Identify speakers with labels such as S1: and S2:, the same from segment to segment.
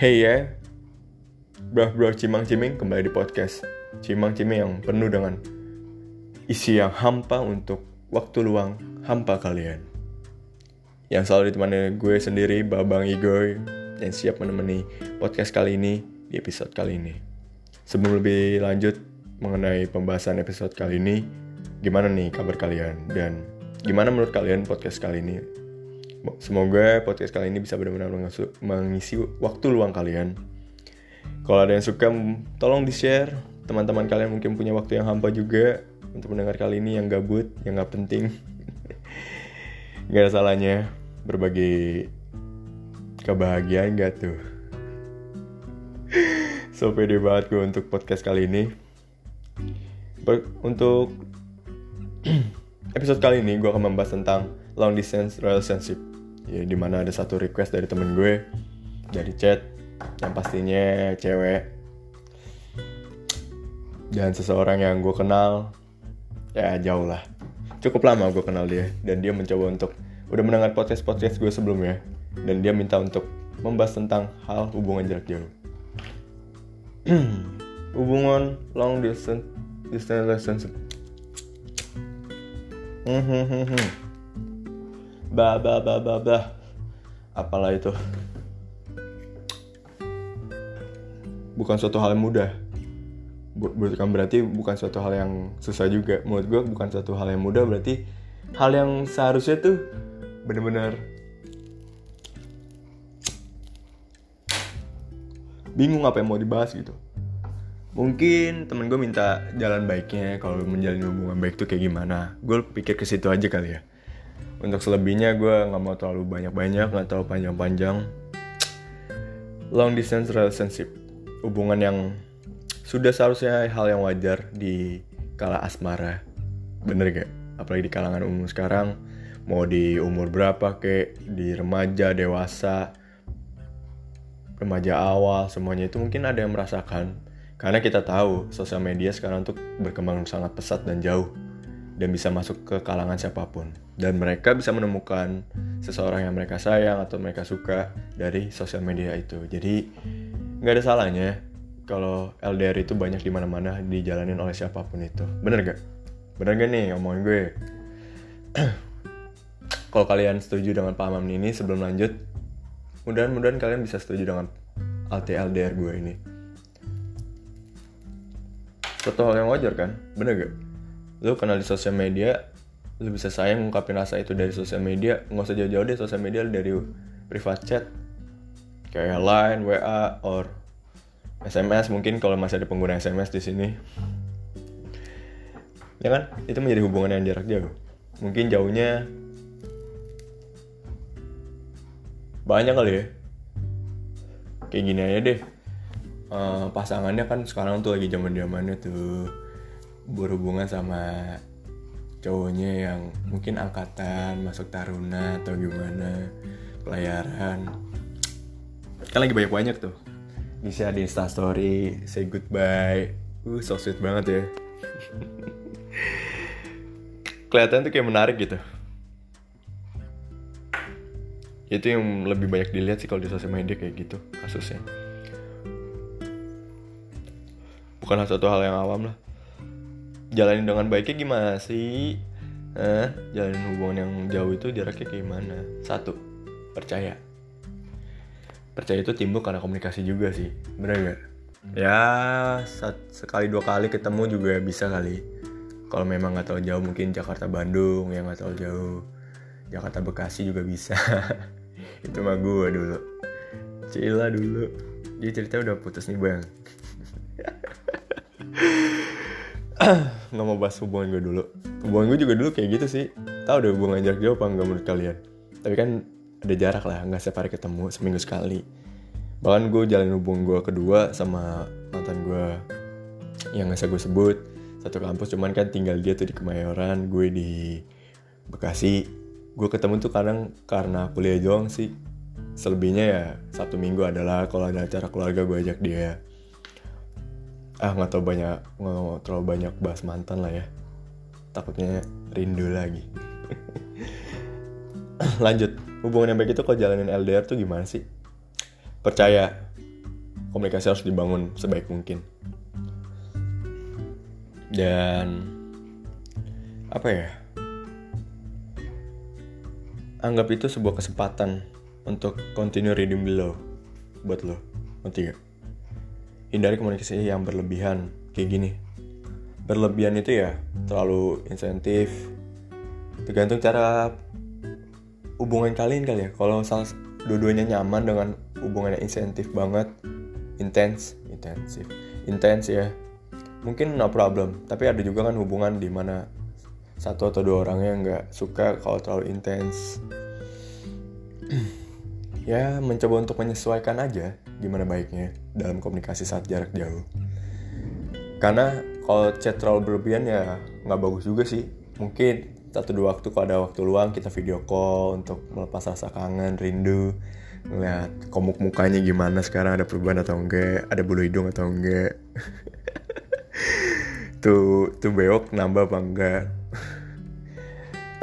S1: Hey ya, bro bro cimang ciming kembali di podcast Cimang ciming yang penuh dengan isi yang hampa untuk waktu luang hampa kalian. Yang selalu ditemani gue sendiri, Babang Igoy, yang siap menemani podcast kali ini di episode kali ini. Sebelum lebih lanjut mengenai pembahasan episode kali ini, gimana nih kabar kalian dan gimana menurut kalian podcast kali ini? Semoga podcast kali ini bisa benar-benar mengisi waktu luang kalian. Kalau ada yang suka, tolong di-share. Teman-teman kalian mungkin punya waktu yang hampa juga untuk mendengar kali ini yang gabut, yang gak penting. gak ada salahnya berbagi kebahagiaan gak tuh? so pede banget gue untuk podcast kali ini. Ber untuk episode kali ini gue akan membahas tentang long distance relationship ya di mana ada satu request dari temen gue dari chat yang pastinya cewek. Dan seseorang yang gue kenal ya jauh lah. Cukup lama gue kenal dia dan dia mencoba untuk udah mendengar podcast podcast gue sebelumnya dan dia minta untuk membahas tentang hal hubungan jarak jauh. Hubungan long distance distance relationship bah bah bah bah bah. Apalah itu. Bukan suatu hal yang mudah. Bukan berarti bukan suatu hal yang susah juga. Menurut gue bukan suatu hal yang mudah berarti hal yang seharusnya tuh bener-bener bingung apa yang mau dibahas gitu. Mungkin temen gue minta jalan baiknya kalau menjalin hubungan baik tuh kayak gimana. Gue pikir ke situ aja kali ya untuk selebihnya gue nggak mau terlalu banyak-banyak nggak terlalu panjang-panjang. Long distance relationship. Hubungan yang sudah seharusnya hal yang wajar di kala asmara. Bener gak? Apalagi di kalangan umum sekarang. Mau di umur berapa kek di remaja dewasa remaja awal semuanya itu mungkin ada yang merasakan. Karena kita tahu sosial media sekarang tuh berkembang sangat pesat dan jauh dan bisa masuk ke kalangan siapa pun. Dan mereka bisa menemukan seseorang yang mereka sayang atau mereka suka dari sosial media itu. Jadi nggak ada salahnya kalau LDR itu banyak di mana-mana dijalanin oleh siapa pun itu. Bener gak? Bener gak nih ngomongin gue? kalau kalian setuju dengan pahaman ini sebelum lanjut, mudah-mudahan kalian bisa setuju dengan LTLDR gue ini suatu hal yang wajar kan bener gak lu kenal di sosial media lu bisa sayang ngungkapin rasa itu dari sosial media. Nggak usah jauh-jauh deh sosial media dari private chat. Kayak line wa or sms mungkin kalau masih ada pengguna sms di sini. Ya kan? Itu menjadi hubungan yang jarak jauh. Mungkin jauhnya banyak kali ya. Kayak gini aja deh. Uh, pasangannya kan sekarang tuh lagi zaman zamannya tuh berhubungan sama cowoknya yang mungkin angkatan masuk taruna atau gimana pelayaran kan lagi banyak banyak tuh. Bisa di story. Say goodbye. Uh so sweet banget ya. Kelihatan tuh kayak menarik gitu. Itu yang lebih banyak dilihat sih kalau di sosial media kayak gitu kasusnya. Bukan satu hal yang awam lah jalanin dengan baiknya gimana sih? Eh, jalanin hubungan yang jauh itu jaraknya gimana? Satu percaya. Percaya itu timbul karena komunikasi juga sih bener gak ya sekali dua kali ketemu juga bisa kali. Kalau memang nggak terlalu jauh mungkin Jakarta Bandung yang nggak terlalu jauh. Jakarta Bekasi juga bisa. Itu mah gue dulu. Cila dulu. Dia cerita udah putus nih bang nggak mau bahas hubungan gue dulu. Hubungan gue juga dulu kayak gitu sih. Tahu deh hubungan jarak jauh apa nggak menurut kalian? Tapi kan ada jarak lah nggak setiap hari ketemu seminggu sekali. Bahkan gue jalan hubungan gue kedua sama mantan gue yang nggak gue sebut. Satu kampus cuman kan tinggal dia tuh di Kemayoran gue di Bekasi. Gue ketemu tuh kadang karena kuliah doang sih. Selebihnya ya satu minggu adalah kalau ada acara keluarga gue ajak dia ah nggak tau banyak nggak terlalu banyak bahas mantan lah ya. Takutnya rindu lagi. Lanjut hubungan yang baik itu kalau jalanin LDR tuh gimana sih? Percaya komunikasi harus dibangun sebaik mungkin. Dan apa ya? Anggap itu sebuah kesempatan untuk continue reading below buat lo ngerti gak? Hindari komunikasi yang berlebihan. Kayak gini. Berlebihan itu ya terlalu insentif. Tergantung cara hubungan kalian kali ya. Kalau salah dua-duanya nyaman dengan hubungan yang insentif banget intens intensif intens ya mungkin no problem. Tapi ada juga kan hubungan di mana satu atau dua orangnya nggak suka kalau terlalu intens ya mencoba untuk menyesuaikan aja gimana baiknya dalam komunikasi saat jarak jauh. Karena kalau chat terlalu berlebihan ya nggak bagus juga sih. Mungkin satu dua waktu kalau ada waktu luang kita video call untuk melepas rasa kangen rindu ngeliat komuk mukanya gimana sekarang ada perubahan atau enggak ada bulu hidung atau enggak. Tuh tuh bewok nambah apa enggak?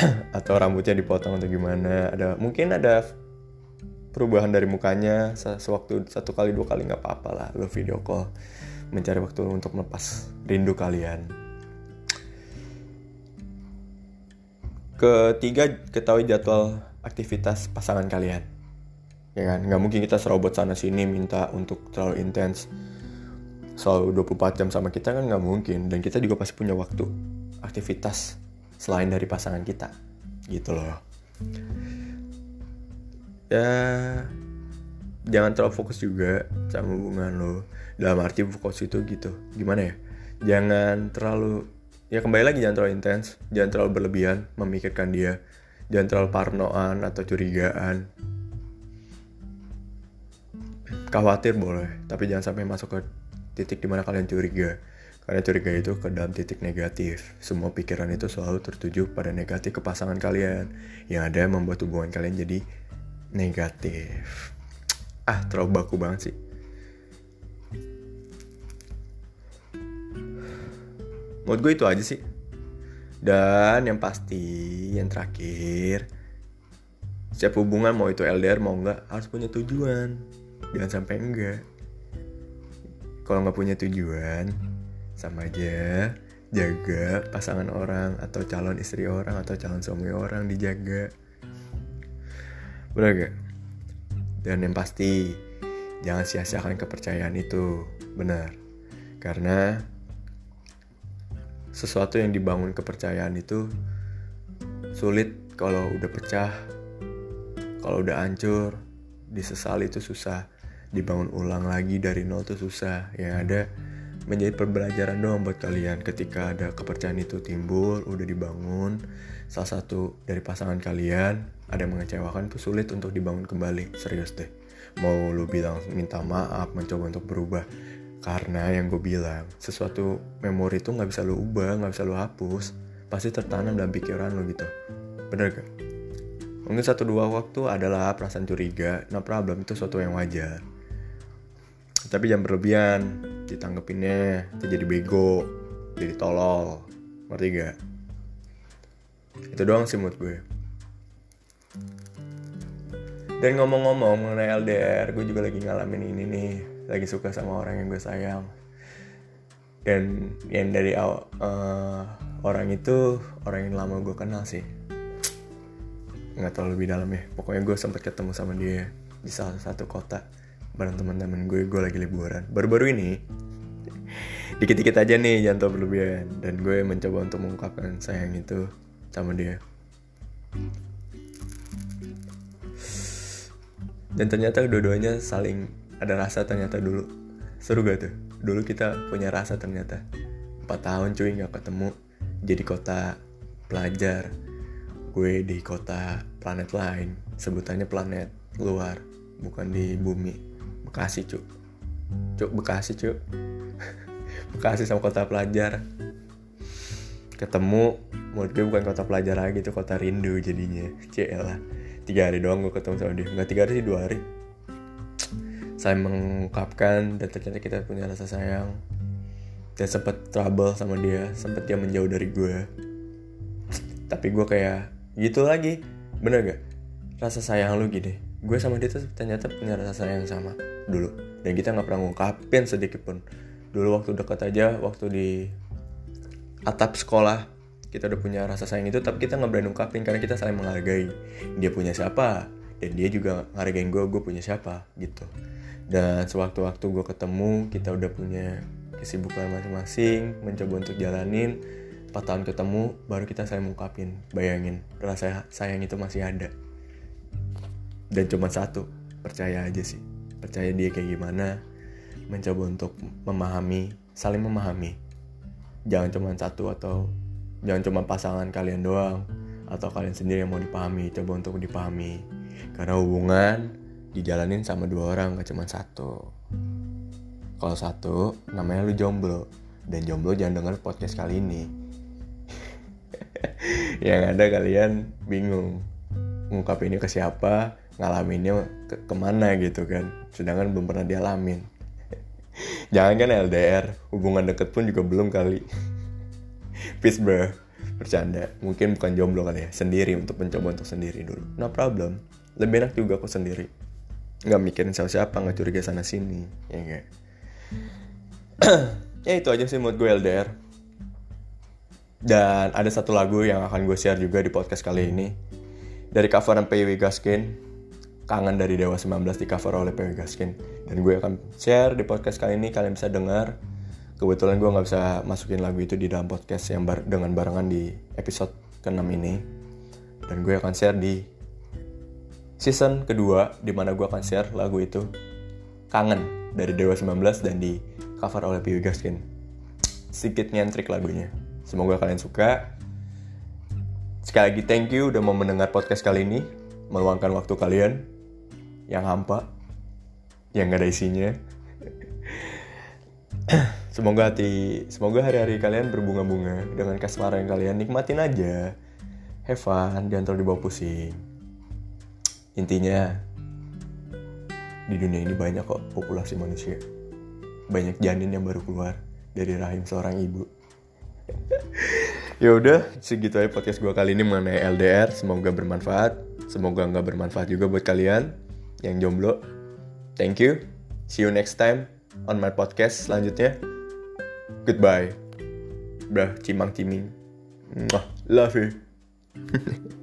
S1: Atau rambutnya dipotong atau gimana ada mungkin ada perubahan dari mukanya sewaktu satu kali dua kali nggak apa-apa lah lo video call mencari waktu untuk melepas rindu kalian. Ketiga, ketahui jadwal aktivitas pasangan kalian. Ya kan, nggak mungkin kita serobot sana sini minta untuk terlalu intens selalu 24 jam sama kita kan nggak mungkin dan kita juga pasti punya waktu aktivitas selain dari pasangan kita gitu loh ya jangan terlalu fokus juga sama hubungan lo. Dalam arti fokus itu gitu. Gimana ya? Jangan terlalu ya kembali lagi jangan terlalu intens. Jangan terlalu berlebihan memikirkan dia. Jangan terlalu parnoan atau curigaan. Khawatir boleh tapi jangan sampai masuk ke titik di mana kalian curiga. Karena curiga itu ke dalam titik negatif. Semua pikiran itu selalu tertuju pada negatif ke pasangan kalian. Yang ada membuat hubungan kalian jadi negatif. Ah terlalu baku banget sih. Menurut gue itu aja sih. Dan yang pasti yang terakhir setiap hubungan mau itu LDR mau enggak harus punya tujuan. Jangan sampai enggak. Kalau nggak punya tujuan sama aja jaga pasangan orang atau calon istri orang atau calon suami orang dijaga benar gak dan yang pasti, jangan sia-siakan kepercayaan itu. Benar. Karena sesuatu yang dibangun kepercayaan itu sulit kalau udah pecah. Kalau udah hancur, disesali itu susah. Dibangun ulang lagi dari nol itu susah. Yang ada menjadi pembelajaran doang buat kalian ketika ada kepercayaan itu timbul, udah dibangun, salah satu dari pasangan kalian ada yang mengecewakan itu sulit untuk dibangun kembali. Serius deh. Mau lu bilang minta maaf mencoba untuk berubah. Karena yang gue bilang sesuatu memori itu nggak bisa lu ubah nggak bisa lu hapus. Pasti tertanam dalam pikiran lu gitu. Bener gak? Mungkin satu dua waktu adalah perasaan curiga. No problem itu sesuatu yang wajar. Tapi jangan berlebihan. Ditanggepinnya itu jadi bego. Jadi tolol. Ngerti gak? Itu doang sih menurut gue dan ngomong-ngomong mengenai LDR gue juga lagi ngalamin ini nih. Lagi suka sama orang yang gue sayang. Dan yang dari awal uh, orang itu orang yang lama gue kenal sih. Nggak terlalu lebih dalam ya. Pokoknya gue sempat ketemu sama dia di salah satu kota bareng teman-teman gue gue lagi liburan. Baru-baru ini dikit-dikit aja nih jangan terlalu berlebihan. Dan gue mencoba untuk mengungkapkan sayang itu sama dia dan ternyata dua-duanya saling ada rasa ternyata dulu. Seru gak tuh? Dulu kita punya rasa ternyata. 4 tahun cuy nggak ketemu jadi kota pelajar. Gue di kota planet lain sebutannya planet luar bukan di bumi. Bekasi cuk. Cuk Bekasi cuk. Bekasi sama kota pelajar. Ketemu menurut gue bukan kota pelajar lagi itu kota rindu jadinya. Lah tiga hari doang gue ketemu sama dia. Nggak tiga hari sih dua hari. Saya mengungkapkan dan ternyata kita punya rasa sayang. Dan sempat trouble sama dia sempat dia menjauh dari gue tapi gue kayak gitu lagi. Bener gak rasa sayang lu gini. Gue sama dia tuh ternyata punya rasa sayang sama dulu. Dan kita nggak pernah ngungkapin sedikit pun. Dulu waktu dekat aja waktu di atap sekolah kita udah punya rasa sayang itu tapi kita nggak berani ungkapin karena kita saling menghargai. Dia punya siapa? Dan dia juga ngargain gue gue punya siapa? Gitu. Dan sewaktu-waktu gue ketemu kita udah punya kesibukan masing-masing mencoba untuk jalanin. 4 tahun ketemu baru kita saling mengungkapin. Bayangin rasa sayang itu masih ada. Dan cuma satu percaya aja sih. Percaya dia kayak gimana. Mencoba untuk memahami saling memahami. Jangan cuma satu atau jangan cuma pasangan kalian doang atau kalian sendiri yang mau dipahami coba untuk dipahami. Karena hubungan dijalanin sama dua orang gak cuma satu. Kalau satu namanya lu jomblo. Dan jomblo jangan denger podcast kali ini. Yang ada kalian bingung ngungkapinnya ke siapa ngalaminnya ke ke mana gitu kan. Sedangkan belum pernah dialamin. Jangan kan LDR hubungan deket pun juga belum kali peace bro bercanda. Mungkin bukan jomblo kali ya. Sendiri untuk mencoba untuk sendiri dulu. No problem. Lebih enak juga aku sendiri. Nggak mikirin siapa-siapa nggak curiga sana sini ya enggak ya itu aja sih mood gue LDR dan ada satu lagu yang akan gue share juga di podcast kali ini. Dari coveran PW Gaskin. Kangen dari Dewa 19 di cover oleh PW Gaskin. Dan gue akan share di podcast kali ini. Kalian bisa dengar kebetulan gue nggak bisa masukin lagu itu di dalam podcast yang bar dengan barengan di episode ke-6 ini. Dan gue akan share di season kedua di mana gue akan share lagu itu. Kangen dari Dewa 19 dan di cover oleh PW Gaskin. Sedikit nyentrik lagunya. Semoga kalian suka. Sekali lagi thank you udah mau mendengar podcast kali ini. Meluangkan waktu kalian. Yang hampa. Yang gak ada isinya semoga hati semoga hari-hari kalian berbunga-bunga dengan kasmaran kalian nikmatin aja. Have fun jangan terlalu dibawa pusing. Intinya di dunia ini banyak kok populasi manusia. Banyak janin yang baru keluar dari rahim seorang ibu. Ya udah segitu aja podcast gue kali ini mengenai LDR semoga bermanfaat. Semoga nggak bermanfaat juga buat kalian yang jomblo. Thank you. See you next time on my podcast selanjutnya. Goodbye. Bruh, cimang ciming. Love you.